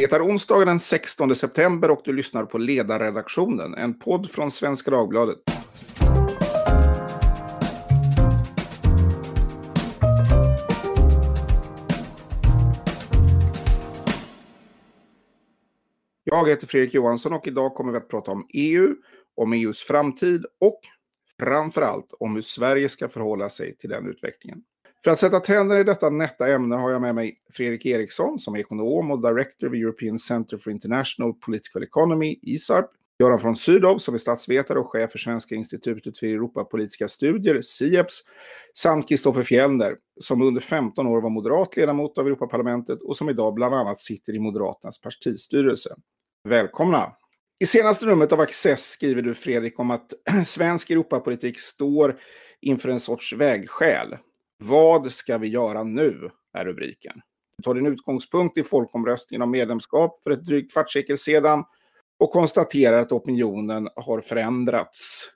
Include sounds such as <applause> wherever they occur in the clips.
Det är onsdagen den 16 september och du lyssnar på Ledarredaktionen, en podd från Svenska Dagbladet. Jag heter Fredrik Johansson och idag kommer vi att prata om EU, om EUs framtid och framför allt om hur Sverige ska förhålla sig till den utvecklingen. För att sätta tänderna i detta nätta ämne har jag med mig Fredrik Eriksson som är ekonom och director vid European Center for International Political Economy, ISARP. Göran från Sydow som är statsvetare och chef för Svenska institutet för Europapolitiska studier, SIEPS, samt Kristoffer Fjellner som under 15 år var moderat ledamot av Europaparlamentet och som idag bland annat sitter i Moderaternas partistyrelse. Välkomna! I senaste numret av Access skriver du Fredrik om att <clears throat> svensk Europapolitik står inför en sorts vägskäl. Vad ska vi göra nu? är rubriken. Du tar din utgångspunkt i folkomröstningen om medlemskap för ett drygt kvartssekel sedan och konstaterar att opinionen har förändrats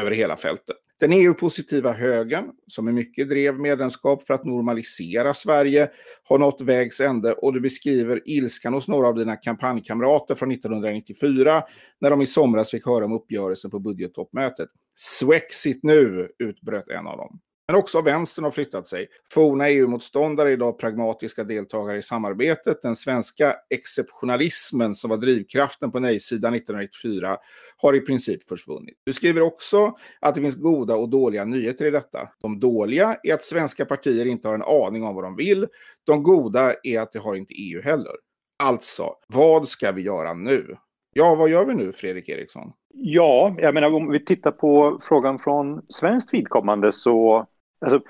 över hela fältet. Den EU-positiva högern, som i mycket drev medlemskap för att normalisera Sverige, har nått vägs ände och du beskriver ilskan hos några av dina kampanjkamrater från 1994 när de i somras fick höra om uppgörelsen på budgettoppmötet. Swexit nu, utbröt en av dem. Men också vänstern har flyttat sig. Forna EU-motståndare är idag pragmatiska deltagare i samarbetet. Den svenska exceptionalismen som var drivkraften på nej-sidan 1994 har i princip försvunnit. Du skriver också att det finns goda och dåliga nyheter i detta. De dåliga är att svenska partier inte har en aning om vad de vill. De goda är att det har inte EU heller. Alltså, vad ska vi göra nu? Ja, vad gör vi nu, Fredrik Eriksson? Ja, jag menar om vi tittar på frågan från svenskt vidkommande så Alltså,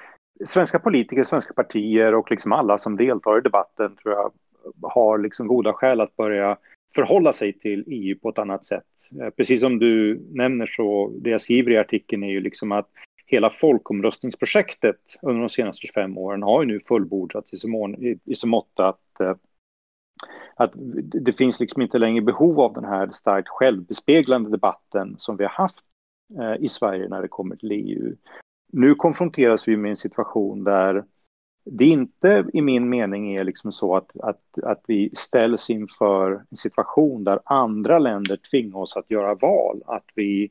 svenska politiker, svenska partier och liksom alla som deltar i debatten tror jag har liksom goda skäl att börja förhålla sig till EU på ett annat sätt. Eh, precis som du nämner så, det jag skriver i artikeln är ju liksom att hela folkomröstningsprojektet under de senaste 25 åren har ju nu fullbordats i så, mån, i, i så mått att, eh, att det finns liksom inte längre behov av den här starkt självbespeglande debatten som vi har haft eh, i Sverige när det kommer till EU. Nu konfronteras vi med en situation där det inte i min mening är liksom så att, att, att vi ställs inför en situation där andra länder tvingar oss att göra val. Att vi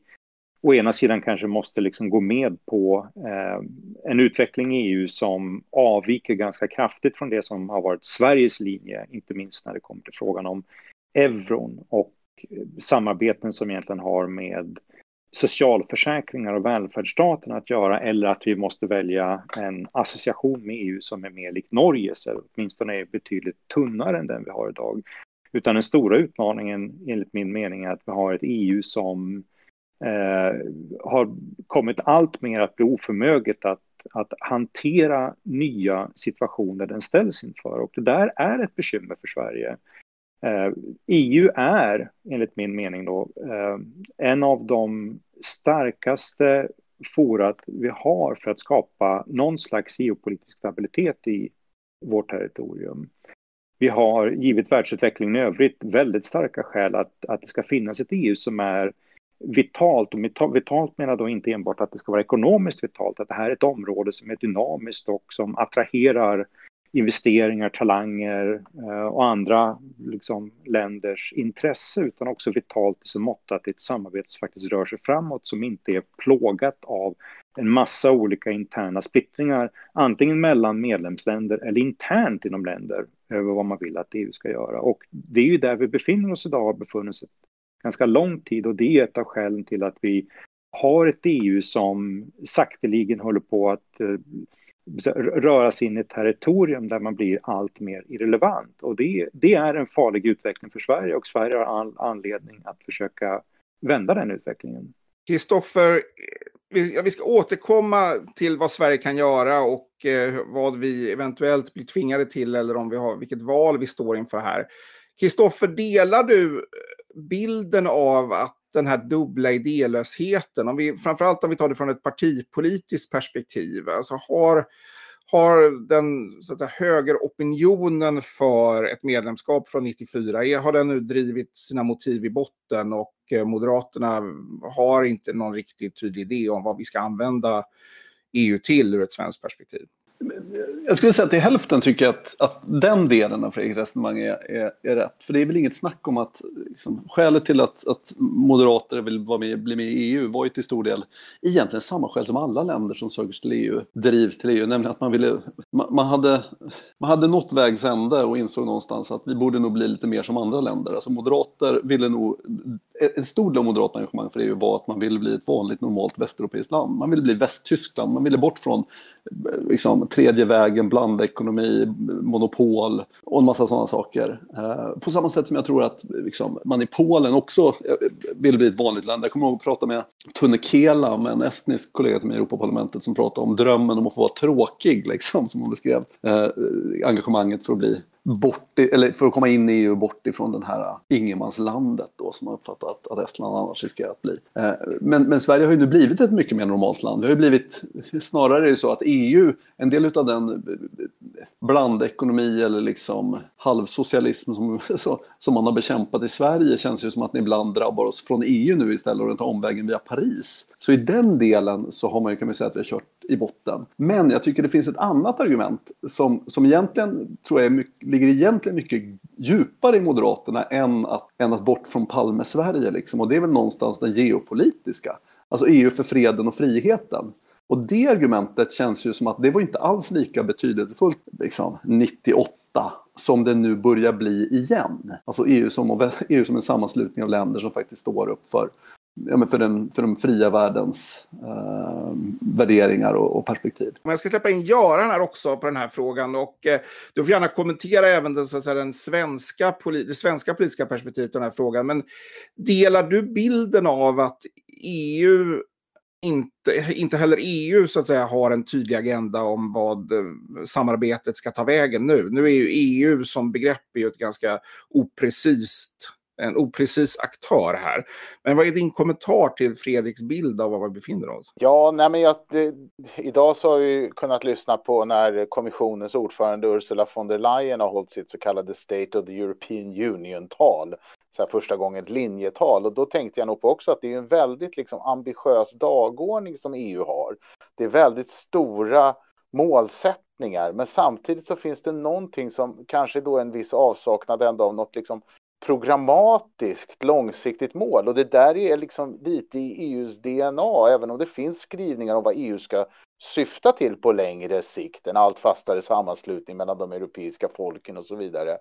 å ena sidan kanske måste liksom gå med på eh, en utveckling i EU som avviker ganska kraftigt från det som har varit Sveriges linje, inte minst när det kommer till frågan om euron och eh, samarbeten som egentligen har med socialförsäkringar och välfärdsstaten att göra eller att vi måste välja en association med EU som är mer likt Norges eller åtminstone är betydligt tunnare än den vi har idag. Utan den stora utmaningen enligt min mening är att vi har ett EU som eh, har kommit allt mer att bli oförmöget att, att hantera nya situationer den ställs inför. Och det där är ett bekymmer för Sverige. Eh, EU är, enligt min mening, då, eh, en av de starkaste forat vi har för att skapa någon slags geopolitisk stabilitet i vårt territorium. Vi har, givet världsutvecklingen i övrigt, väldigt starka skäl att, att det ska finnas ett EU som är vitalt. Och vitalt menar då inte enbart att det ska vara ekonomiskt vitalt, att det här är ett område som är dynamiskt och som attraherar investeringar, talanger eh, och andra liksom, länders intresse utan också vitalt i så mått att det är ett samarbete som faktiskt rör sig framåt som inte är plågat av en massa olika interna splittringar antingen mellan medlemsländer eller internt inom länder över vad man vill att EU ska göra. Och det är ju där vi befinner oss idag och har befunnit oss ganska lång tid och det är ett av skälen till att vi har ett EU som sakteligen håller på att eh, röra sig in i ett territorium där man blir allt mer irrelevant. Och det, det är en farlig utveckling för Sverige och Sverige har all anledning att försöka vända den utvecklingen. Kristoffer, vi, vi ska återkomma till vad Sverige kan göra och eh, vad vi eventuellt blir tvingade till eller om vi har, vilket val vi står inför här. Kristoffer, delar du eh, bilden av att den här dubbla idélösheten, om vi, framförallt om vi tar det från ett partipolitiskt perspektiv, alltså har, har den så att säga, högeropinionen för ett medlemskap från 94, har den nu drivit sina motiv i botten och eh, Moderaterna har inte någon riktigt tydlig idé om vad vi ska använda EU till ur ett svenskt perspektiv? Jag skulle säga att till hälften tycker jag att, att den delen av Fredriks resonemang är, är, är, rätt. För det är väl inget snack om att liksom, skälet till att, att moderater vill vara med, bli med i EU var ju till stor del egentligen samma skäl som alla länder som söker sig till EU drivs till EU. Nämligen att man ville, man, man, hade, man hade nått vägs ände och insåg någonstans att vi borde nog bli lite mer som andra länder. Alltså moderater ville nog, en stor del av moderat engagemang för EU var att man ville bli ett vanligt normalt västeuropeiskt land. Man ville bli Västtyskland, man ville bort från eh, liksom, tredje vägen, blandekonomi, monopol och en massa sådana saker. Eh, på samma sätt som jag tror att liksom, man i Polen också eh, vill bli ett vanligt land. Jag kommer ihåg att prata med Tunne Kela, med en estnisk kollega till mig i Europaparlamentet som pratade om drömmen om att få vara tråkig, liksom, som hon beskrev eh, engagemanget för att bli bort, eller för att komma in i EU bort ifrån den här äh, ingenmanslandet då som man uppfattat att Estland annars riskerar att bli. Eh, men, men, Sverige har ju nu blivit ett mycket mer normalt land. Det har ju blivit, snarare är det så att EU, en del av den eh, blandekonomi eller liksom halvsocialism som, <laughs> som man har bekämpat i Sverige känns ju som att ni ibland drabbar oss från EU nu istället och den tar omvägen via Paris. Så i den delen så har man ju, kan man säga att vi har kört i botten. Men jag tycker det finns ett annat argument som, som egentligen tror jag mycket, ligger egentligen mycket djupare i Moderaterna än att, än att bort från Palme-Sverige. Liksom. Och det är väl någonstans den geopolitiska. Alltså EU för freden och friheten. Och det argumentet känns ju som att det var inte alls lika betydelsefullt liksom, 98 som det nu börjar bli igen. Alltså EU som, EU som en sammanslutning av länder som faktiskt står upp för ja, men för, den, för den fria världens eh, värderingar och, och, perspektiv. jag ska släppa in Göran här också på den här frågan. Och, eh, du får gärna kommentera även den, så att säga, den svenska, det svenska politiska perspektivet på den här frågan. Men delar du bilden av att EU inte, inte heller EU så att säga har en tydlig agenda om vad eh, samarbetet ska ta vägen nu. Nu är ju EU som begrepp är ju ett ganska oprecist en oprecis aktör här. Men vad är din kommentar till Fredriks bild av var vi befinner oss? Ja, nej men jag, det, idag så har vi kunnat lyssna på när kommissionens ordförande Ursula von der Leyen har hållit sitt så kallade State of the European Union-tal. Så här första gången ett linjetal och då tänkte jag nog på också att det är en väldigt liksom ambitiös dagordning som EU har. Det är väldigt stora målsättningar men samtidigt så finns det någonting som kanske då en viss avsaknad ändå av något liksom programmatiskt långsiktigt mål. Och det där är liksom lite i EUs DNA, även om det finns skrivningar om vad EU ska syfta till på längre sikt, en allt fastare sammanslutning mellan de europeiska folken och så vidare,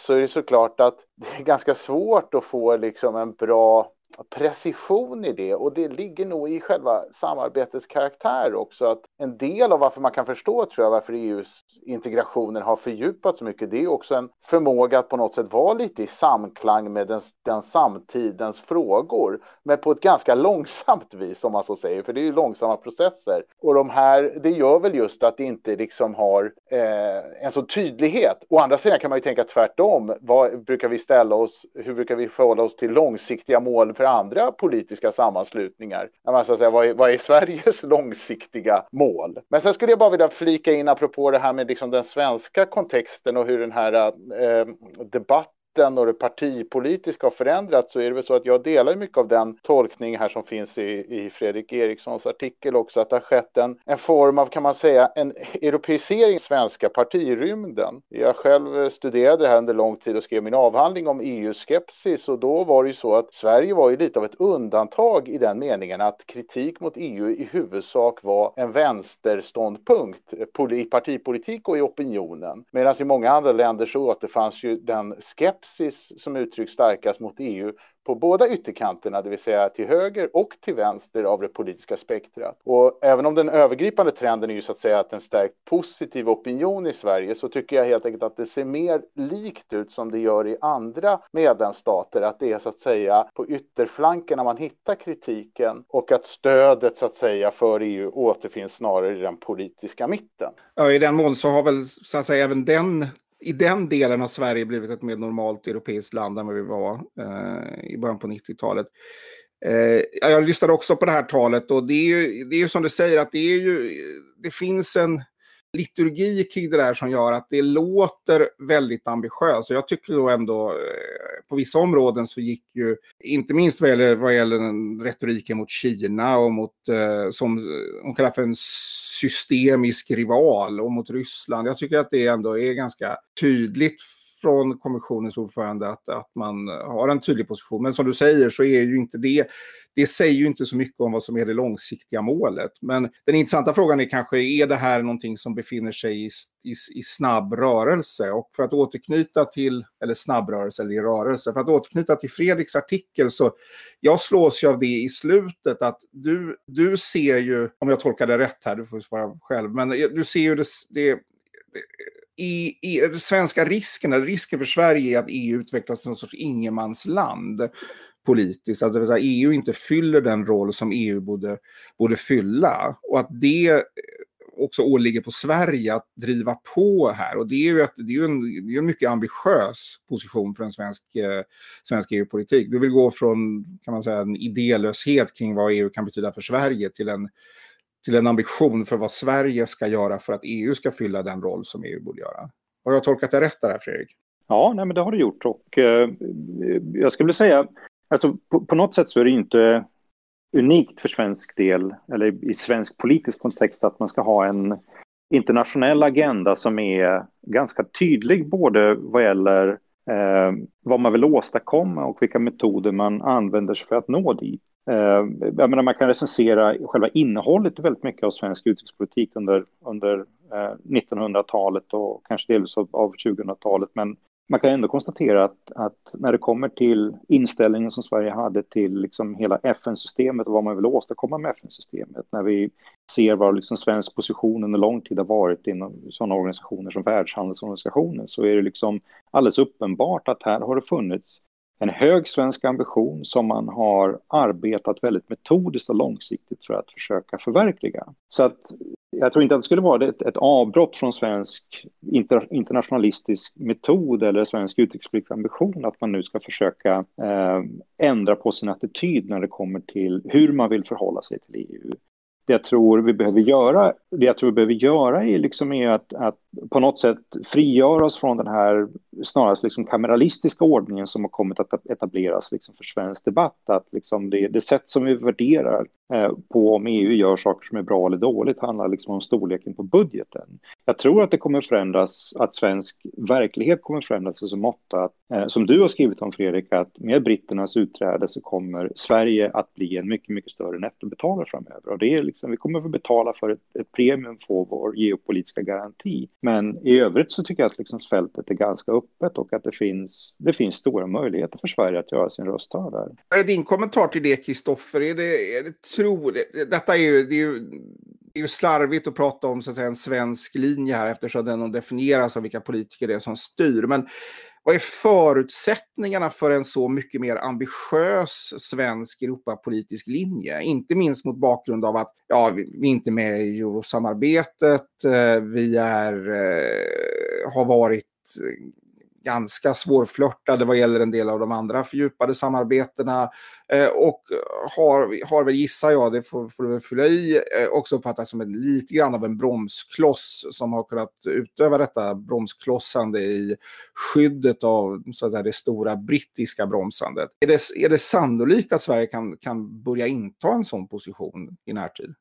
så är det såklart att <laughs> det är ganska svårt att få liksom en bra precision i det och det ligger nog i själva samarbetets karaktär också att en del av varför man kan förstå tror jag varför EUs integrationen har fördjupats så mycket det är också en förmåga att på något sätt vara lite i samklang med den, den samtidens frågor men på ett ganska långsamt vis om man så säger för det är ju långsamma processer och de här det gör väl just att det inte liksom har eh, en sån tydlighet. Å andra sidan kan man ju tänka tvärtom. Vad brukar vi ställa oss? Hur brukar vi förhålla oss till långsiktiga mål för andra politiska sammanslutningar. Man ska säga, vad, är, vad är Sveriges <laughs> långsiktiga mål? Men sen skulle jag bara vilja flika in apropå det här med liksom den svenska kontexten och hur den här eh, debatten debatten och det partipolitiska har förändrats så är det väl så att jag delar mycket av den tolkning här som finns i, i Fredrik Erikssons artikel också, att det har skett en, en form av, kan man säga, en europeisering i svenska partirymden. Jag själv eh, studerade det här under lång tid och skrev min avhandling om EU-skepsis och då var det ju så att Sverige var ju lite av ett undantag i den meningen att kritik mot EU i huvudsak var en vänsterståndpunkt eh, i partipolitik och i opinionen. Medan i många andra länder så återfanns ju den skepsis skepsis som uttrycks starkast mot EU på båda ytterkanterna, det vill säga till höger och till vänster av det politiska spektrat. Och även om den övergripande trenden är ju så att säga att en stärkt positiv opinion i Sverige så tycker jag helt enkelt att det ser mer likt ut som det gör i andra medlemsstater, att det är så att säga på ytterflankerna man hittar kritiken och att stödet så att säga för EU återfinns snarare i den politiska mitten. Ja, i den mån så har väl så att säga även den i den delen har Sverige blivit ett mer normalt europeiskt land än vad vi var eh, i början på 90-talet. Eh, jag lyssnade också på det här talet och det är ju, det är ju som du säger att det, är ju, det finns en liturgi kring det där som gör att det låter väldigt ambitiöst. Jag tycker då ändå, eh, på vissa områden så gick ju, inte minst vad gäller, vad gäller den retoriken mot Kina och mot, eh, som eh, hon kallar för en systemisk rival och mot Ryssland. Jag tycker att det ändå är ganska tydligt från kommissionens ordförande att, att man har en tydlig position. Men som du säger så är ju inte det, det säger ju inte så mycket om vad som är det långsiktiga målet. Men den intressanta frågan är kanske, är det här någonting som befinner sig i, i, i snabb rörelse? Och för att återknyta till, eller snabb rörelse eller i rörelse, för att återknyta till Fredriks artikel så jag slås ju av det i slutet att du, du ser ju, om jag tolkar det rätt här, du får svara själv, men du ser ju det, det i, i den svenska risken, eller risken för Sverige är att EU utvecklas till någon sorts ingenmansland politiskt. Att det vill säga EU inte fyller den roll som EU borde, borde fylla. Och att det eh, också åligger på Sverige att driva på här. Och det är ju, ett, det är en, det är en mycket ambitiös position för en svensk, eh, svensk EU-politik. Du vill gå från kan man säga, en idélöshet kring vad EU kan betyda för Sverige till en till en ambition för vad Sverige ska göra för att EU ska fylla den roll som EU borde göra. Har jag tolkat det rätt där, Fredrik? Ja, nej, men det har du gjort. Och, eh, jag skulle säga, alltså, på, på, något sätt så är det inte unikt för svensk del, eller i svensk politisk kontext, att man ska ha en internationell agenda som är ganska tydlig både vad gäller eh, vad man vill åstadkomma och vilka metoder man använder sig för att nå dit. Eh, jag menar, man kan recensera själva innehållet väldigt mycket av svensk utrikespolitik under, under eh, 1900-talet och kanske delvis av, 2000-talet. Men man kan ändå konstatera att, att, när det kommer till inställningen som Sverige hade till liksom hela FN-systemet och vad man vill åstadkomma med FN-systemet, när vi ser vad liksom svensk position under lång tid har varit inom sådana organisationer som Världshandelsorganisationen, så är det liksom alldeles uppenbart att här har det funnits en hög svensk ambition som man har arbetat väldigt metodiskt och långsiktigt för att försöka förverkliga. Så att jag tror inte att det skulle vara ett, ett avbrott från svensk inter, internationalistisk metod eller svensk utrikespolitisk ambition att man nu ska försöka eh, ändra på sin attityd när det kommer till hur man vill förhålla sig till EU det jag tror vi behöver göra, det jag tror vi behöver göra är, liksom är att, att på något sätt frigöra oss från den här snarast liksom kameralistiska ordningen som har kommit att etableras liksom för svensk debatt. Att liksom det, det sätt som vi värderar Eh, på om EU gör saker som är bra eller dåligt handlar liksom om storleken på budgeten. Jag tror att det kommer förändras, att svensk verklighet kommer förändras i så mått att, eh, som du har skrivit om Fredrik, att med britternas utträde så kommer Sverige att bli en mycket, mycket större nettobetalare framöver. Och det är liksom, vi kommer att få betala för ett, ett premium för vår geopolitiska garanti. Men i övrigt så tycker jag att liksom fältet är ganska öppet och att det finns, det finns stora möjligheter för Sverige att göra sin röst hörd där. Är Din kommentar till det, Kristoffer, är det, är det tror, detta är ju, det är ju det är ju slarvigt att prata om så att säga, en svensk linje här eftersom den definieras av vilka politiker det är som styr. Men vad är förutsättningarna för en så mycket mer ambitiös svensk Europapolitisk linje? Inte minst mot bakgrund av att ja, vi är inte med i eurosamarbetet, eh, vi är, eh, har varit ganska svårflörtade vad gäller en del av de andra fördjupade samarbetena. Eh, och har, har väl, gissar jag, det får, får du väl fylla i, eh, också uppfattats som en, lite grann av en bromskloss som har kunnat utöva detta bromsklossande i skyddet av så där, det stora brittiska bromsandet. Är det, är det sannolikt att Sverige kan, kan börja inta en sån position i närtid?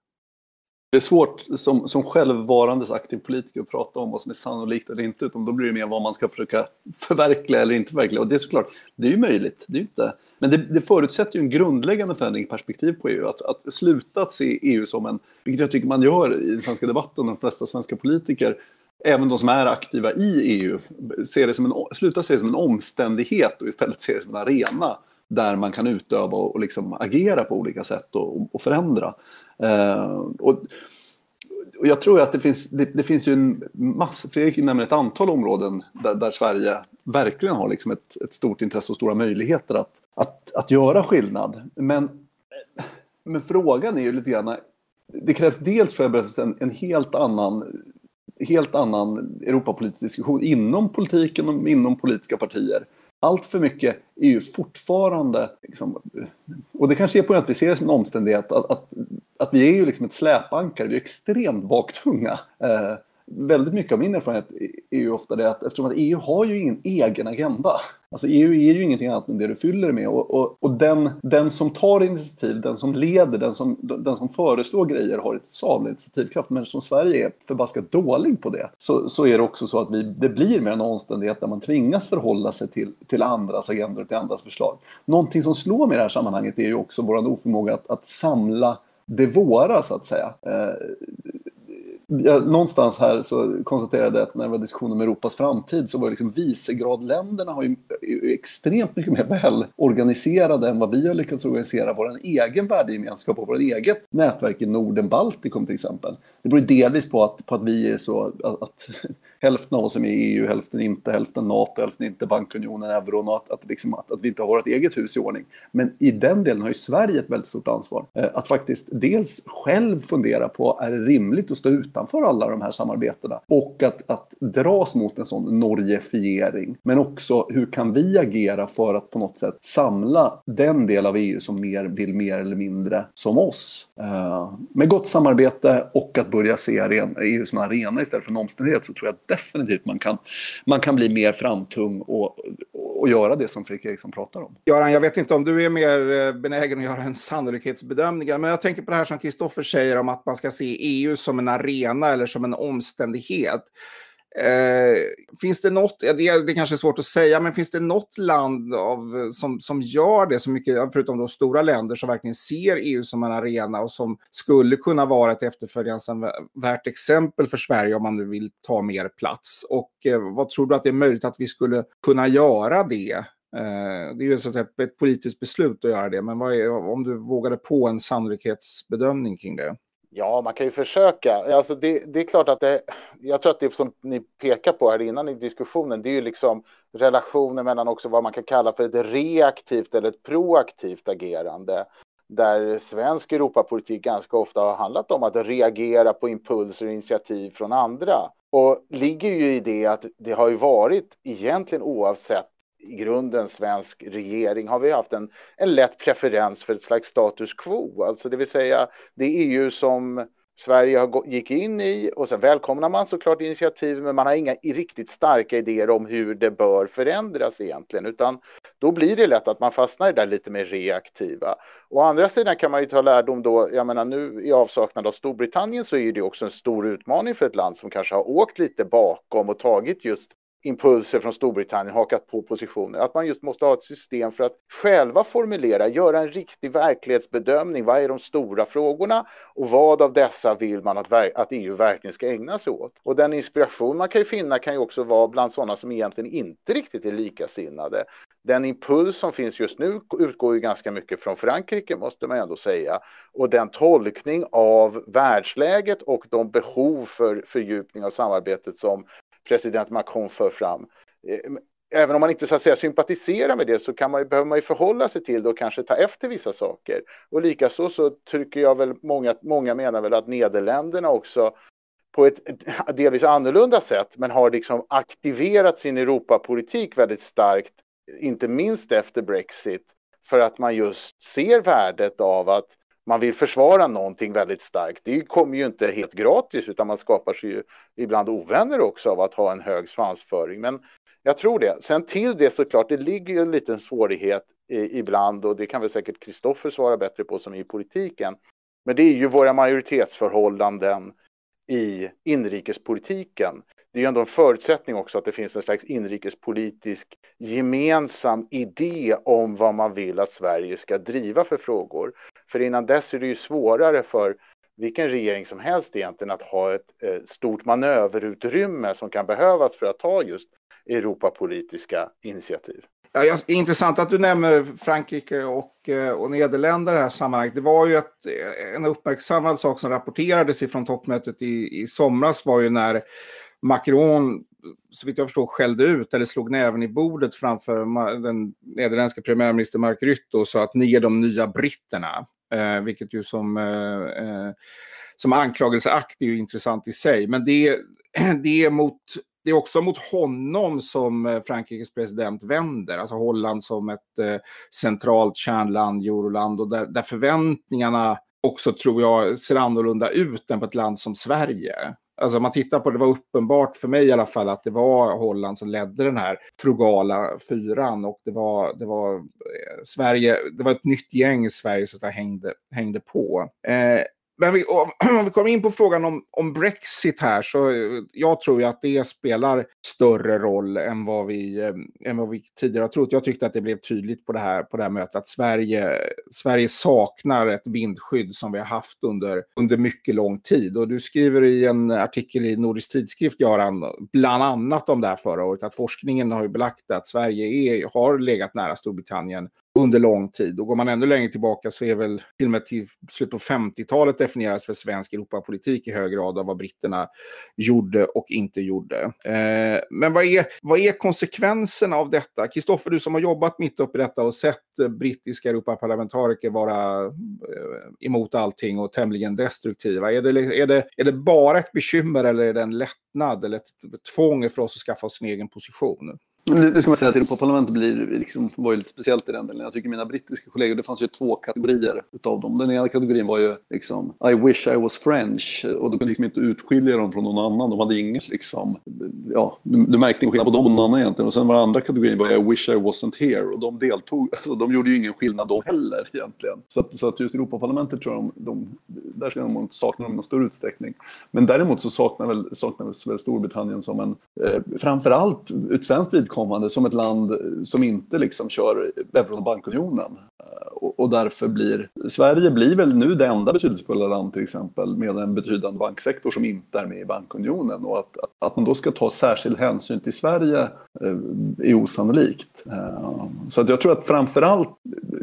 Det är svårt som, som självvarandes aktiv politiker att prata om vad som är sannolikt eller inte, utan då blir det mer vad man ska försöka förverkliga eller inte förverkliga. Och det är såklart, det är ju möjligt, det är inte. Men det, det förutsätter ju en grundläggande förändring i perspektiv på EU. Att, att sluta att se EU som en, vilket jag tycker man gör i den svenska debatten, de flesta svenska politiker, även de som är aktiva i EU, ser det som en, sluta se det som en omständighet och istället se det som en arena där man kan utöva och, liksom agera på olika sätt och, och förändra. Eh, och, och jag tror att det finns, det, det, finns ju en massa, Fredrik nämner ett antal områden där, där Sverige verkligen har liksom ett, ett, stort intresse och stora möjligheter att, att, att göra skillnad. Men, men frågan är ju lite grann, det krävs dels för jag en, en helt annan helt annan Europapolitisk diskussion inom politiken och inom politiska partier allt för mycket är ju fortfarande, liksom, och det kanske är på att vi ser det som en omständighet, att, att, att vi är ju liksom ett släpankare, vi är extremt baktunga. Eh, väldigt mycket av min erfarenhet är ju ofta det att eftersom att EU har ju ingen egen agenda. Alltså EU är ju ingenting annat än det du fyller det med. Och, och, och den, den som tar initiativ, den som leder, den som, den som föreslår grejer har ett savlig initiativkraft. Men som Sverige är förbaskat dålig på det så, så är det också så att vi, det blir mer en omständighet där man tvingas förhålla sig till, till andras agendor och till andras förslag. Någonting som slår mig i det här sammanhanget är ju också vår oförmåga att, att samla det våra så att säga. Eh, jag, någonstans här så konstaterade jag att när det var diskussion om Europas framtid så var det liksom Visegradländerna har ju extremt mycket mer välorganiserade än vad vi har lyckats organisera vår egen värdegemenskap och vårt eget nätverk i Norden, Baltikum till exempel. Det beror delvis på att, på att vi är så att, att <laughs> hälften av oss är med i EU, hälften inte, hälften NATO, hälften inte bankunionen, euron och att, att, liksom, att, att vi inte har vårt eget hus i ordning. Men i den delen har ju Sverige ett väldigt stort ansvar. Eh, att faktiskt dels själv fundera på, är det rimligt att stå utanför alla de här samarbetena? Och att, att dras mot en sån norgefiering. Men också, hur kan vi agera för att på något sätt samla den del av EU som mer vill mer eller mindre som oss? Uh, med gott samarbete och att börja se EU som en arena istället för en omständighet så tror jag definitivt man kan, man kan bli mer framtung och, och göra det som Fredrik Eriksson pratar om. Göran, jag vet inte om du är mer eh, benägen att göra en sannolikhetsbedömning, men jag tänker på det här som Kristoffer säger om att man ska se EU som en arena eller som en omständighet. Eh, finns det något, det, det kanske är svårt att säga, men finns det något land av, som, som gör det så mycket, förutom de stora länder som verkligen ser EU som en arena och som skulle kunna vara ett efterföljansvärt exempel för Sverige om man nu vill ta mer plats? Och eh, vad tror du att det är möjligt att vi skulle kunna göra det? Eh, det är ju så ett, ett politiskt beslut att göra det, men är, om du vågade på en sannolikhetsbedömning kring det? Ja, man kan ju försöka. Alltså det, det, är klart att det, jag tror att det som ni pekar på här innan i diskussionen, det är ju liksom relationen mellan också vad man kan kalla för ett reaktivt eller ett proaktivt agerande. Där svensk Europapolitik ganska ofta har handlat om att reagera på impulser och initiativ från andra. Och ligger ju i det att det har ju varit egentligen oavsett i grunden svensk regering har vi haft en, en lätt preferens för ett slags status quo, alltså det vill säga det EU som Sverige har, gick in i och sen välkomnar man såklart initiativ men man har inga riktigt starka idéer om hur det bör förändras egentligen utan då blir det lätt att man fastnar i det där lite mer reaktiva. Å andra sidan kan man ju ta lärdom då, jag menar nu i avsaknad av Storbritannien så är det också en stor utmaning för ett land som kanske har åkt lite bakom och tagit just impulser från Storbritannien hakat på positioner. Att man just måste ha ett system för att själva formulera, göra en riktig verklighetsbedömning. Vad är de stora frågorna och vad av dessa vill man att, att EU verkligen ska ägna sig åt? Och den inspiration man kan ju finna kan ju också vara bland sådana som egentligen inte riktigt är likasinnade. Den impuls som finns just nu utgår ju ganska mycket från Frankrike måste man ändå säga. Och den tolkning av världsläget och de behov för fördjupning av samarbetet som president Macron för fram. Eh, även om man inte så att säga sympatiserar med det så kan man, behöver man ju förhålla sig till det och kanske ta efter vissa saker. Och likaså så tycker jag väl många, många menar väl att Nederländerna också på ett delvis annorlunda sätt men har liksom aktiverat sin Europapolitik väldigt starkt, inte minst efter Brexit, för att man just ser värdet av att man vill försvara någonting väldigt starkt. Det kommer ju inte helt gratis utan man skapar sig ju ibland ovänner också av att ha en hög svansföring. Men jag tror det. Sen till det såklart, det ligger ju en liten svårighet i, ibland och det kan väl säkert Kristoffer svara bättre på som i politiken. Men det är ju våra majoritetsförhållanden i inrikespolitiken det är ju ändå en förutsättning också att det finns en slags inrikespolitisk gemensam idé om vad man vill att Sverige ska driva för frågor. För innan dess är det ju svårare för vilken regering som helst egentligen att ha ett eh, stort manöverutrymme som kan behövas för att ta just Europapolitiska initiativ. Ja, intressant att du nämner Frankrike och, eh, och Nederländerna i det här sammanhanget. Det var ju ett, eh, en uppmärksammad sak som rapporterades ifrån toppmötet i, i somras var ju när Macron, så vitt jag förstår, skällde ut eller slog näven i bordet framför den nederländska premiärministern Mark Rutte och sa att ni är de nya britterna. Eh, vilket ju som, eh, eh, som anklagelseakt är ju intressant i sig. Men det, <clears throat> det, är mot, det är också mot honom som eh, Frankrikes president vänder. Alltså Holland som ett eh, centralt kärnland, euroland och där, där förväntningarna också tror jag ser annorlunda ut än på ett land som Sverige. Alltså man tittar på det, var uppenbart för mig i alla fall att det var Holland som ledde den här frugala fyran och det var, det var eh, Sverige, det var ett nytt gäng Sverige som hängde, hängde på. Eh, men vi, <clears throat> om vi kommer in på frågan om, om, Brexit här så eh, jag tror ju att det spelar större roll än vad, vi, eh, än vad vi tidigare har trott. Jag tyckte att det blev tydligt på det här, på det här mötet att Sverige, Sverige saknar ett vindskydd som vi har haft under, under mycket lång tid. Och du skriver i en artikel i Nordisk tidskrift, Göran, bland annat om det här förra året, att forskningen har ju belagt att Sverige är, har legat nära Storbritannien under lång tid. Och går man ännu längre tillbaka så är väl till och med till slutet på 50-talet definieras för svensk Europapolitik i hög grad av vad britterna gjorde och inte gjorde. Eh, men vad är, vad är konsekvenserna av detta? Kristoffer, du som har jobbat mitt uppe i detta och sett brittiska Europaparlamentariker vara eh, emot allting och tämligen destruktiva. Är det, är, det, är det bara ett bekymmer eller är det en lättnad eller ett tvång för oss att skaffa oss en egen position? Det ska man säga att Europaparlamentet blir, liksom, var ju lite speciellt i den delen. Jag tycker mina brittiska kollegor, det fanns ju två kategorier utav dem. Den ena kategorin var ju liksom I wish I was French och då kunde liksom inte utskilja dem från någon annan. De hade inget liksom, ja, du, du märkte ingen skillnad på dem och någon annan egentligen. Och sen var den andra kategorin var I wish I wasn't here och de deltog, alltså de gjorde ju ingen skillnad de heller egentligen. Så att, så att just Europaparlamentet tror jag de, de där ska de sakna dem i någon större utsträckning. Men däremot så saknar väl, saknar väl Storbritannien som en, eh, framförallt ut svenskt vidkommande som ett land som inte liksom kör euron och bankunionen. Eh, och, och, därför blir Sverige blir väl nu det enda betydelsefulla land till exempel med en betydande banksektor som inte är med i bankunionen. Och att, att man då ska ta särskild hänsyn till Sverige eh, är osannolikt. Eh, så att jag tror att framförallt,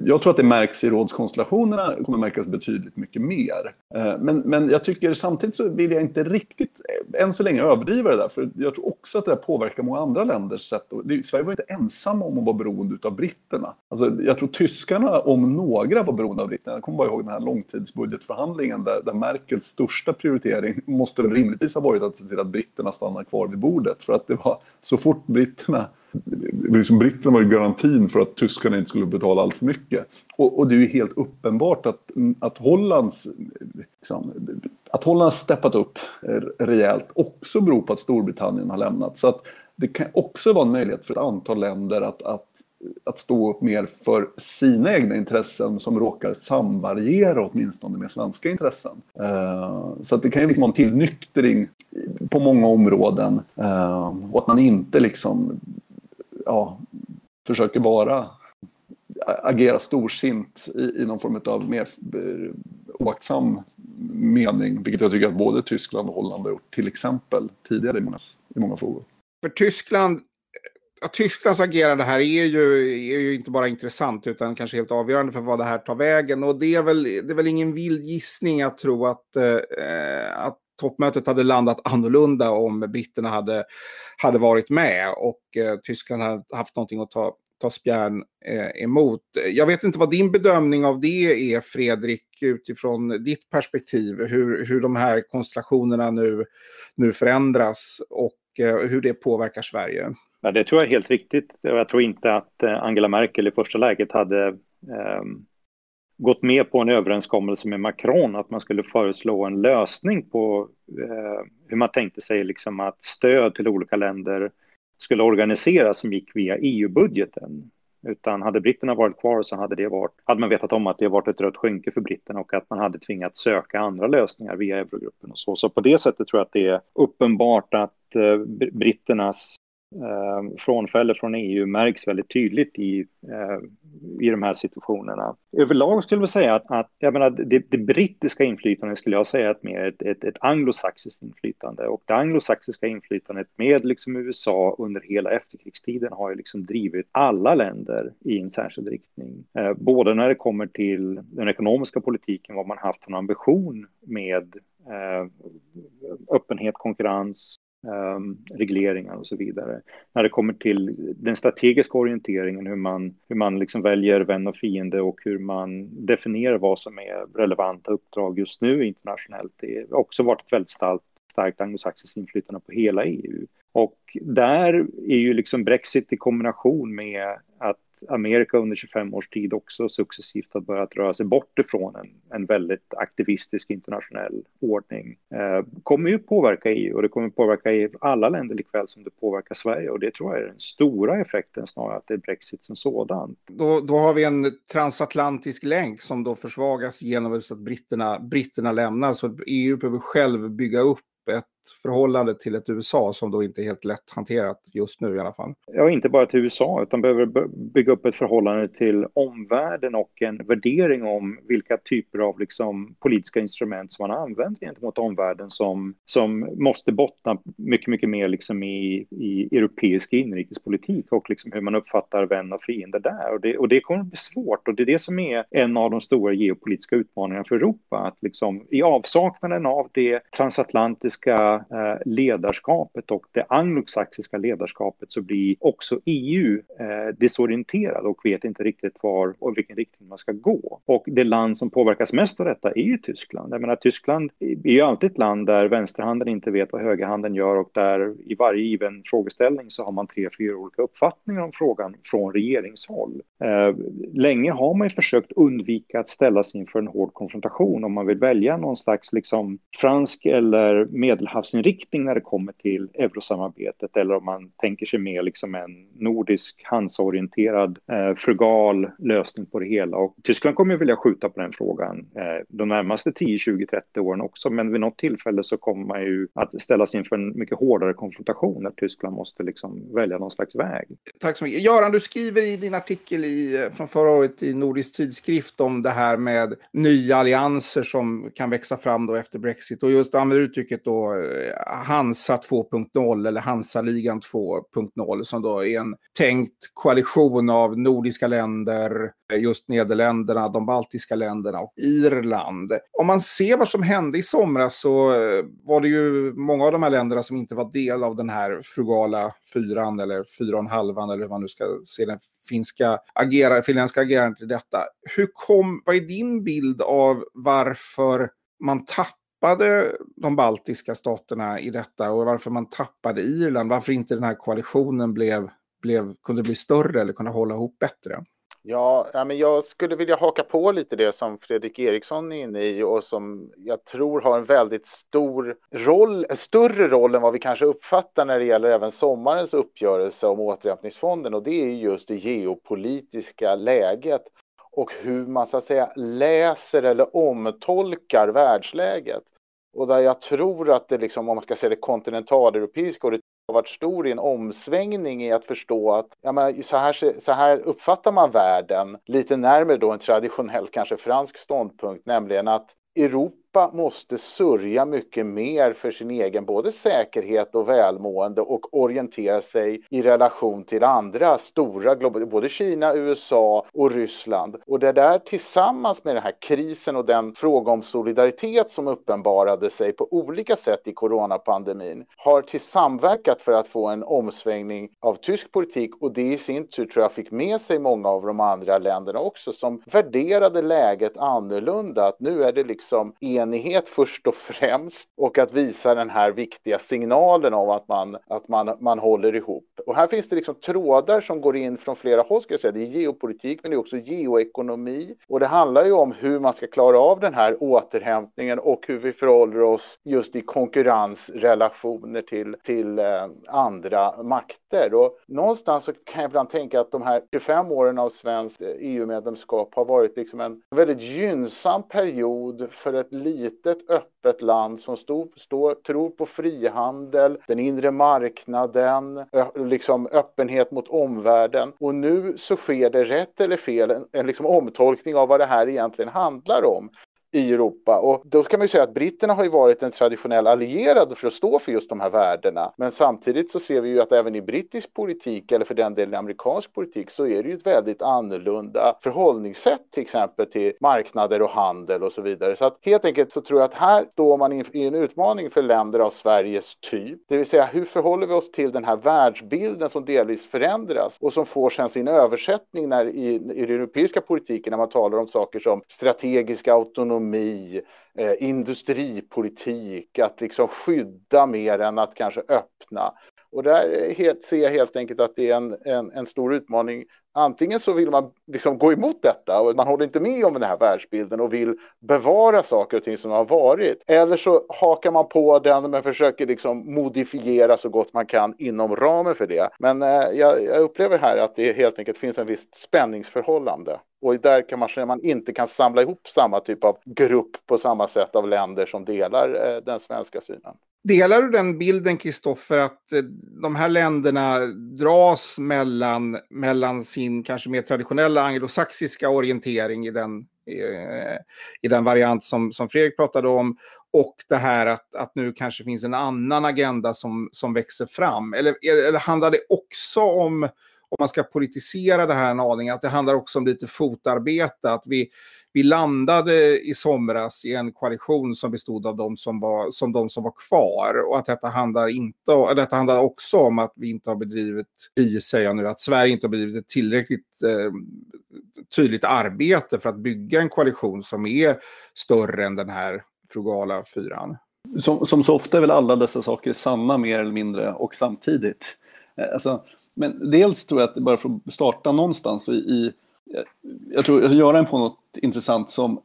jag tror att det märks i rådskonstellationerna, kommer märkas betydligt mycket mer. Men, men jag tycker samtidigt så vill jag inte riktigt än så länge överdriva det där, för jag tror också att det påverkar många andra länders sätt. Sverige var inte ensamma om att vara beroende av britterna. Alltså, jag tror tyskarna, om några, var beroende av britterna. Jag kommer bara ihåg den här långtidsbudgetförhandlingen där, där Merkels största prioritering måste väl rimligtvis ha varit att se till att britterna stannar kvar vid bordet. För att det var så fort britterna liksom britterna var ju garantin för att tyskarna inte skulle betala allt för mycket. Och, och det är ju helt uppenbart att, att Hollands liksom, att Holland har steppat upp rejält också beror på att Storbritannien har lämnat. Så att det kan också vara en möjlighet för ett antal länder att, att, att stå upp mer för sina egna intressen som råkar samvariera åtminstone med svenska intressen. Uh, så att det kan ju liksom vara en tillnyktring på många områden uh, och att man inte liksom ja, försöker vara agera storsint i, i någon form av mer eh, oaktsam mening, vilket jag tycker att både Tyskland och Holland har gjort, till exempel tidigare i många, i många frågor. För Tyskland, ja, Tysklands agerande här är ju, är ju inte bara intressant utan kanske helt avgörande för vad det här tar vägen. Och det är väl, det är väl ingen vild gissning att tro att, eh, att toppmötet hade landat annorlunda om britterna hade, hade varit med och eh, Tyskland hade haft någonting att ta, ta spjärn eh, emot. Jag vet inte vad din bedömning av det är, Fredrik, utifrån ditt perspektiv. Hur, hur de här konstellationerna nu, nu förändras och Eh, hur det påverkar Sverige. Ja, det tror jag är helt riktigt. Jag tror inte att eh, Angela Merkel i första läget hade eh, gått med på en överenskommelse med Macron att man skulle föreslå en lösning på eh, hur man tänkte sig liksom att stöd till olika länder skulle organiseras som gick via EU-budgeten. Utan hade britterna varit kvar så hade, det varit, hade man vetat om att det varit ett rött skynke för britterna och att man hade tvingats söka andra lösningar via eurogruppen och så. Så på det sättet tror jag att det är uppenbart att eh, britternas eh, frånfälle från EU märks väldigt tydligt i, eh, i de här situationerna. Överlag skulle jag säga att, att jag menar, det, det, brittiska inflytandet skulle jag säga är mer ett, ett, ett anglosaxiskt inflytande och det anglosaxiska inflytandet med liksom USA under hela efterkrigstiden har ju liksom drivit alla länder i en särskild riktning. Eh, både när det kommer till den ekonomiska politiken, vad man haft en ambition med eh, öppenhet, konkurrens, Ehm, regleringar och så vidare. När det kommer till den strategiska orienteringen, hur man, hur man liksom väljer vän och fiende och hur man definierar vad som är relevanta uppdrag just nu internationellt. Det har också varit ett väldigt starkt, starkt anglosaxiskt inflytande på hela EU. Och där är ju liksom Brexit i kombination med att Amerika under 25 års tid också successivt har börjat röra sig bort ifrån en, en väldigt aktivistisk internationell ordning eh, kommer ju påverka EU och det kommer påverka EU, alla länder likväl som det påverkar Sverige och det tror jag är den stora effekten snarare att det är Brexit som sådan. Då, då har vi en transatlantisk länk som då försvagas genom att britterna, britterna lämnar så EU behöver själv bygga upp ett förhållande till ett USA som då inte är helt lätt hanterat just nu i alla fall. Ja, inte bara till USA utan behöver bygga upp ett förhållande till omvärlden och en värdering om vilka typer av liksom, politiska instrument som man använder gentemot omvärlden som, som måste bottna mycket, mycket mer liksom i, i europeisk inrikespolitik och liksom hur man uppfattar vän och fiende där. Och det, och det kommer att bli svårt och det är det som är en av de stora geopolitiska utmaningarna för Europa. Att liksom, I avsaknaden av det transatlantiska Eh, ledarskapet och det anglosaxiska ledarskapet så blir också EU eh, desorienterad och vet inte riktigt var och vilken riktning man ska gå. Och det land som påverkas mest av detta är ju Tyskland. Jag menar, Tyskland är ju alltid ett land där vänsterhanden inte vet vad högerhanden gör och där i varje given frågeställning så har man tre, fyra olika uppfattningar om frågan från regeringshåll. Eh, länge har man ju försökt undvika att ställas inför en hård konfrontation om man vill välja någon slags liksom fransk eller medelhavs havsinriktning när det kommer till eurosamarbetet eller om man tänker sig mer liksom en nordisk Hansaorienterad eh, frugal lösning på det hela. Och Tyskland kommer ju vilja skjuta på den frågan eh, de närmaste 10, 20, 30 åren också. Men vid något tillfälle så kommer man ju att ställas inför en mycket hårdare konfrontation när Tyskland måste liksom välja någon slags väg. Tack så mycket. Göran, du skriver i din artikel i, från förra året i Nordisk tidskrift om det här med nya allianser som kan växa fram då efter Brexit och just använder uttrycket då eh, Hansa 2.0 eller Hansa-ligan 2.0 som då är en tänkt koalition av nordiska länder, eh, just Nederländerna, de baltiska länderna och Irland. Om man ser vad som hände i somras så eh, var det ju många av de här länderna som inte var del av den här frugala fyran eller fyra och en halvan eller hur man nu ska se den finska agera, finländska agerandet i detta. Hur kom, vad är din bild av varför man tappade tappade de baltiska staterna i detta och varför man tappade Irland, varför inte den här koalitionen blev, blev, kunde bli större eller kunna hålla ihop bättre. Ja, ja, men jag skulle vilja haka på lite det som Fredrik Eriksson är inne i och som jag tror har en väldigt stor roll, en större roll än vad vi kanske uppfattar när det gäller även sommarens uppgörelse om återhämtningsfonden och det är just det geopolitiska läget och hur man så att säga läser eller omtolkar världsläget. Och där jag tror att det liksom, om man ska säga det kontinentaleuropeiska och det har varit stor i en omsvängning i att förstå att ja, men, så, här, så här uppfattar man världen lite närmare då en traditionell kanske fransk ståndpunkt, nämligen att Europa Europa måste sörja mycket mer för sin egen både säkerhet och välmående och orientera sig i relation till andra stora globala, både Kina, USA och Ryssland. Och det där tillsammans med den här krisen och den fråga om solidaritet som uppenbarade sig på olika sätt i coronapandemin har till samverkat för att få en omsvängning av tysk politik och det i sin tur tror jag fick med sig många av de andra länderna också som värderade läget annorlunda. Att nu är det liksom en enighet först och främst och att visa den här viktiga signalen om att man, att man, man håller ihop. Och här finns det liksom trådar som går in från flera håll, ska jag säga. Det är geopolitik, men det är också geoekonomi. Och det handlar ju om hur man ska klara av den här återhämtningen och hur vi förhåller oss just i konkurrensrelationer till, till eh, andra makter. Och någonstans så kan jag ibland tänka att de här 25 åren av svenskt eh, e EU-medlemskap har varit liksom en väldigt gynnsam period för ett litet öppet land som stod, stå, tror på frihandel, den inre marknaden, liksom öppenhet mot omvärlden. Och nu så sker det rätt eller fel en, en liksom omtolkning av vad det här egentligen handlar om i Europa. Och då kan man ju säga att britterna har ju varit en traditionell allierad för att stå för just de här värdena. Men samtidigt så ser vi ju att även i brittisk politik, eller för den delen i amerikansk politik, så är det ju ett väldigt annorlunda förhållningssätt till exempel till marknader och handel och så vidare. Så att helt enkelt så tror jag att här står man i en utmaning för länder av Sveriges typ. Det vill säga hur förhåller vi oss till den här världsbilden som delvis förändras och som får sen sin översättning när i, i den europeiska politiken när man talar om saker som strategisk autonomi ekonomi, eh, industripolitik, att liksom skydda mer än att kanske öppna. Och där helt, ser jag helt enkelt att det är en, en, en, stor utmaning Antingen så vill man liksom gå emot detta och man håller inte med om den här världsbilden och vill bevara saker och ting som har varit. Eller så hakar man på den men försöker liksom modifiera så gott man kan inom ramen för det. Men eh, jag, jag, upplever här att det helt enkelt finns en visst spänningsförhållande. Och där kan man man inte kan samla ihop samma typ av grupp på samma sätt av länder som delar eh, den svenska synen. Delar du den bilden, Kristoffer, att eh, de här länderna dras mellan, mellan sin kanske mer traditionella anglosaxiska orientering i den, eh, i den variant som, som Fredrik pratade om och det här att, att nu kanske finns en annan agenda som, som växer fram? Eller, eller handlar det också om om man ska politisera det här en aning, att det handlar också om lite fotarbete. Att vi, vi landade i somras i en koalition som bestod av de som var, som de som var kvar. Och att detta handlar, inte, detta handlar också om att vi inte har bedrivit, vi säger nu, att Sverige inte har bedrivit ett tillräckligt eh, tydligt arbete för att bygga en koalition som är större än den här frugala fyran. Som, som så ofta är väl alla dessa saker sanna mer eller mindre och samtidigt. Eh, alltså, men dels tror jag att det bara får starta någonstans i, i jag tror att göra en på något intressant som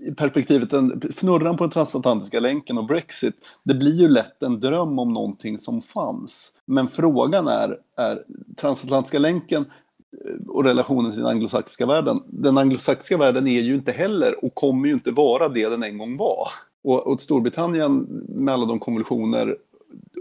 i perspektivet, en, fnurran på den transatlantiska länken och Brexit, det blir ju lätt en dröm om någonting som fanns. Men frågan är, är transatlantiska länken eh, och relationen till den anglosaxiska världen. Den anglosaxiska världen är ju inte heller och kommer ju inte vara det den en gång var. Och, och Storbritannien med alla de konvulsioner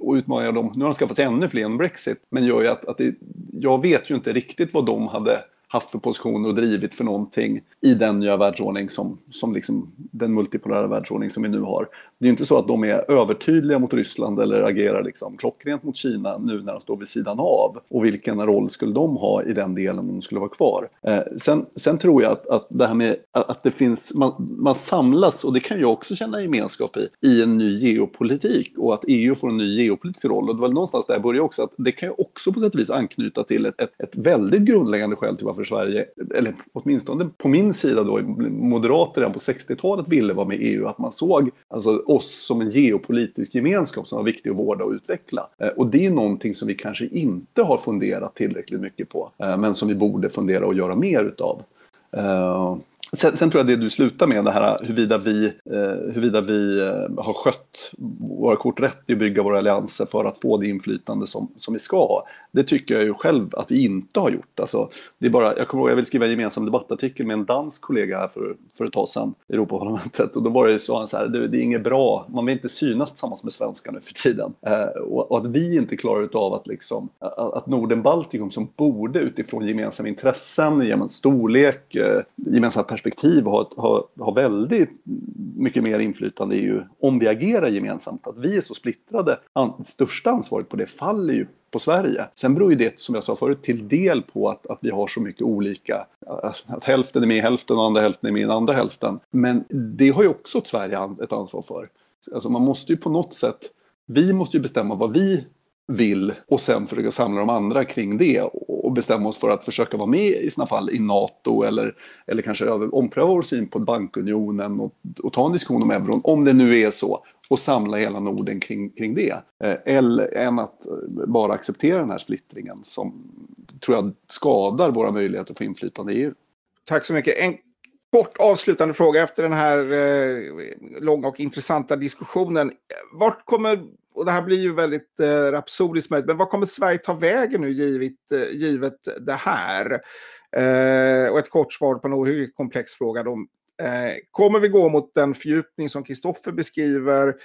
och utmaningar de, nu har de skaffat sig ännu fler än Brexit, men gör ju att, att det, jag vet ju inte riktigt vad de hade haft för positioner och drivit för någonting i den nya världsordning som, som liksom den multipolära världsordning som vi nu har. Det är inte så att de är övertydliga mot Ryssland eller agerar liksom klockrent mot Kina nu när de står vid sidan av. Och vilken roll skulle de ha i den delen om de skulle vara kvar? Eh, sen, sen tror jag att, att det här med att det finns, man, man samlas, och det kan jag också känna gemenskap i, i en ny geopolitik och att EU får en ny geopolitisk roll. Och det var någonstans där jag började också, att det kan ju också på sätt och vis anknyta till ett, ett, ett väldigt grundläggande skäl till varför Sverige, eller åtminstone på min sida då, moderater redan på 60-talet ville vara med i EU, att man såg alltså, oss som en geopolitisk gemenskap som var viktig att vårda och utveckla. Eh, och det är någonting som vi kanske inte har funderat tillräckligt mycket på, eh, men som vi borde fundera och göra mer utav. Eh, Sen, sen, tror jag det du slutar med, det här huruvida vi, eh, huruvida vi eh, har skött våra kort rätt i att bygga våra allianser för att få det inflytande som, som vi ska ha. Det tycker jag ju själv att vi inte har gjort. Alltså, det är bara, jag kommer ihåg, jag vill skriva en gemensam debattartikel med en dansk kollega här för, för ett tag sedan i Europaparlamentet och då var det så han så här, det, det är inget bra, man vill inte synas tillsammans med svenskar nu för tiden. Eh, och, och, att vi inte klarar av att liksom, att Norden-Baltikum som borde utifrån gemensamma intressen, gemensam storlek, eh, gemensamma perspektiv perspektiv ha, ha, ha väldigt mycket mer inflytande i EU om vi agerar gemensamt. Att vi är så splittrade, an, största ansvaret på det faller ju på Sverige. Sen beror ju det, som jag sa förut, till del på att, att vi har så mycket olika, alltså, att hälften är med i hälften och andra hälften är med i den andra hälften. Men det har ju också Sverige ett ansvar för. Alltså man måste ju på något sätt, vi måste ju bestämma vad vi vill och sen försöka samla de andra kring det och bestämma oss för att försöka vara med i sådana fall i NATO eller, eller kanske ompröva vår syn på bankunionen och, och ta en diskussion om euron, om det nu är så, och samla hela Norden kring, kring det. Eh, eller än att eh, bara acceptera den här splittringen som tror jag skadar våra möjligheter att få inflytande i EU. Tack så mycket. En kort avslutande fråga efter den här eh, långa och intressanta diskussionen. Vart kommer och det här blir ju väldigt eh, rapsodiskt möjligt, men vad kommer Sverige ta vägen nu givet, eh, givet det här? Eh, och ett kort svar på en ohyggligt komplex fråga. Då. Eh, kommer vi gå mot den fördjupning som Kristoffer beskriver,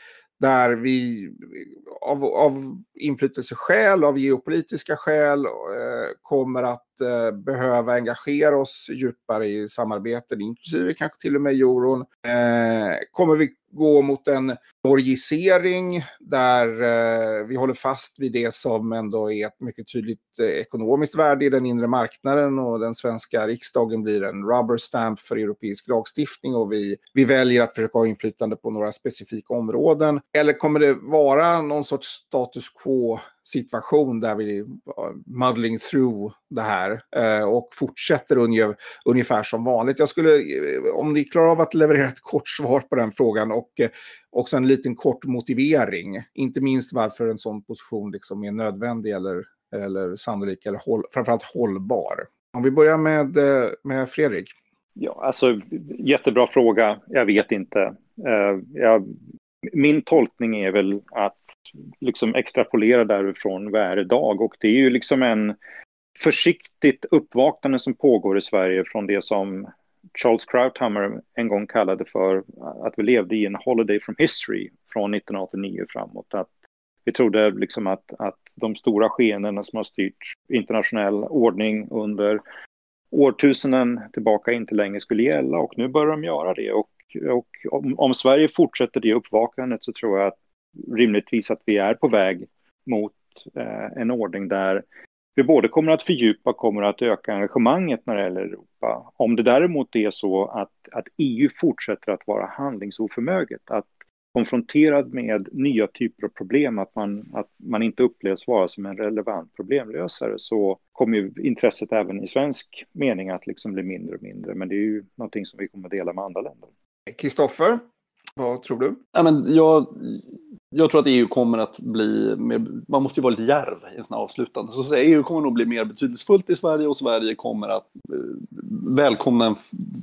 där vi av, av inflytelseskäl, av geopolitiska skäl, eh, kommer att eh, behöva engagera oss djupare i samarbeten, inklusive kanske till och med euron. Eh, kommer vi gå mot en norgisering där eh, vi håller fast vid det som ändå är ett mycket tydligt eh, ekonomiskt värde i den inre marknaden och den svenska riksdagen blir en rubber stamp för europeisk lagstiftning och vi, vi väljer att försöka ha inflytande på några specifika områden. Eller kommer det vara någon sorts status quo situation där vi muddling through det här eh, och fortsätter ungefär, ungefär som vanligt. Jag skulle, eh, om ni klarar av att leverera ett kort svar på den frågan och eh, också en liten kort motivering, inte minst varför en sån position liksom är nödvändig eller, eller sannolik eller håll, framförallt hållbar. Om vi börjar med, eh, med Fredrik. Ja, alltså jättebra fråga. Jag vet inte. Uh, jag, min tolkning är väl att liksom extrapolera därifrån varje dag och det är ju liksom en försiktigt uppvaknande som pågår i Sverige från det som Charles Krauthammer en gång kallade för att vi levde i en holiday from history från 1989 framåt. Att vi trodde liksom att, att de stora skeendena som har styrt internationell ordning under årtusenden tillbaka inte längre skulle gälla och nu börjar de göra det. Och, och om, om, Sverige fortsätter det uppvaknandet så tror jag att rimligtvis att vi är på väg mot eh, en ordning där vi både kommer att fördjupa och kommer att öka engagemanget när det gäller Europa. Om det däremot är så att, att EU fortsätter att vara handlingsoförmöget, att konfronterad med nya typer av problem, att man, att man inte upplevs vara som en relevant problemlösare, så kommer ju intresset även i svensk mening att liksom bli mindre och mindre. Men det är ju någonting som vi kommer att dela med andra länder. Kristoffer, vad tror du? Ja, men jag, jag tror att EU kommer att bli mer, man måste ju vara lite järv i en sån här avslutande. Så att säga, EU kommer nog bli mer betydelsefullt i Sverige och Sverige kommer att eh, välkomna en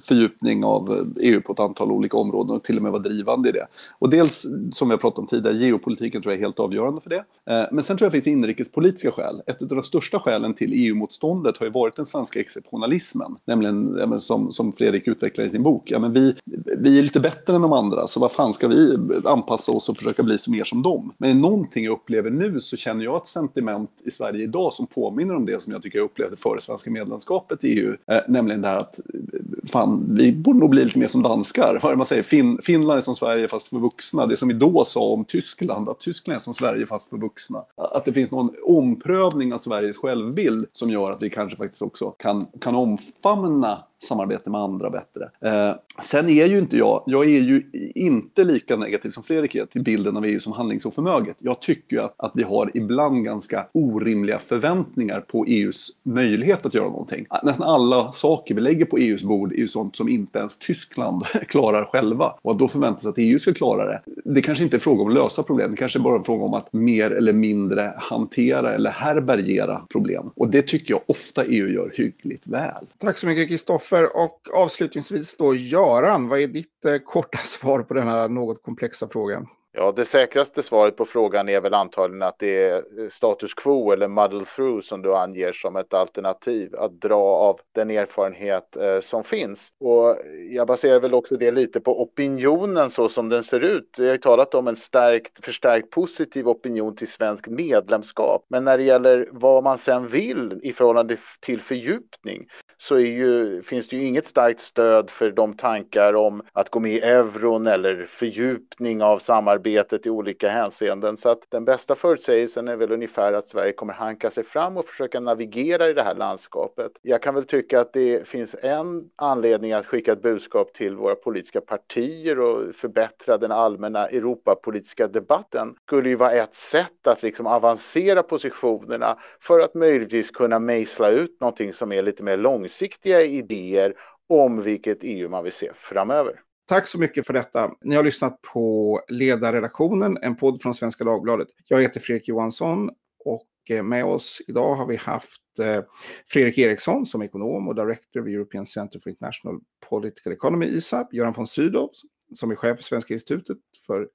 fördjupning av eh, EU på ett antal olika områden och till och med vara drivande i det. Och dels, som jag pratade om tidigare, geopolitiken tror jag är helt avgörande för det. Eh, men sen tror jag det finns inrikespolitiska skäl. Ett av de största skälen till EU-motståndet har ju varit den svenska exceptionalismen, nämligen som, som Fredrik utvecklar i sin bok. Ja, men vi, vi är lite bättre än de andra, så vad fan ska vi anpassa oss och försöka bli som mer som dem. Men i någonting jag upplever nu så känner jag ett sentiment i Sverige idag som påminner om det som jag tycker jag upplevde före svenska medlemskapet i EU. Eh, nämligen det här att eh, fan, vi borde nog bli lite mer som danskar. Vad man säger, fin Finland är som Sverige fast för vuxna. Det som vi då sa om Tyskland, att Tyskland är som Sverige fast för vuxna. Att det finns någon omprövning av Sveriges självbild som gör att vi kanske faktiskt också kan, kan omfamna samarbete med andra bättre. Eh, sen är ju inte jag, jag är ju inte lika negativ som Fredrik är till bilden av EU som handlingsoförmöget. Jag tycker att, att vi har ibland ganska orimliga förväntningar på EUs möjlighet att göra någonting. Nästan alla saker vi lägger på EUs bord är ju sånt som inte ens Tyskland <laughs> klarar själva. Och att då förväntas att EU ska klara det, det kanske inte är fråga om att lösa problem, det kanske är bara en fråga om att mer eller mindre hantera eller härbärgera problem. Och det tycker jag ofta EU gör hyggligt väl. Tack så mycket Kristoffer. Och avslutningsvis då Göran, vad är ditt eh, korta <laughs> svar på den här något komplexa frågan? Ja, det säkraste svaret på frågan är väl antagligen att det är status quo eller muddle through som du anger som ett alternativ att dra av den erfarenhet eh, som finns. Och jag baserar väl också det lite på opinionen så som den ser ut. Vi har ju talat om en stärkt, förstärkt positiv opinion till svensk medlemskap. Men när det gäller vad man sen vill i förhållande till fördjupning så ju, finns det ju inget starkt stöd för de tankar om att gå med i euron eller fördjupning av arbetet i olika hänseenden. Så att den bästa förutsägelsen är väl ungefär att Sverige kommer hanka sig fram och försöka navigera i det här landskapet. Jag kan väl tycka att det finns en anledning att skicka ett budskap till våra politiska partier och förbättra den allmänna Europapolitiska debatten skulle ju vara ett sätt att liksom avancera positionerna för att möjligtvis kunna mejsla ut någonting som är lite mer långsiktiga idéer om vilket EU man vill se framöver. Tack så mycket för detta. Ni har lyssnat på Ledarredaktionen, en podd från Svenska Dagbladet. Jag heter Fredrik Johansson och eh, med oss idag har vi haft eh, Fredrik Eriksson som ekonom och director vid European Center for International Political Economy, ISAP, Göran von Sydow som är chef för Svenska institutet för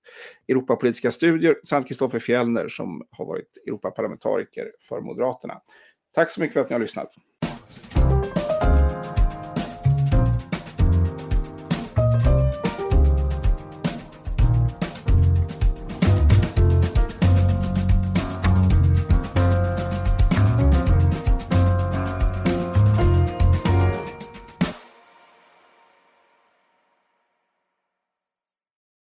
Europapolitiska studier samt Kristoffer Fjellner som har varit Europaparlamentariker för Moderaterna. Tack så mycket för att ni har lyssnat.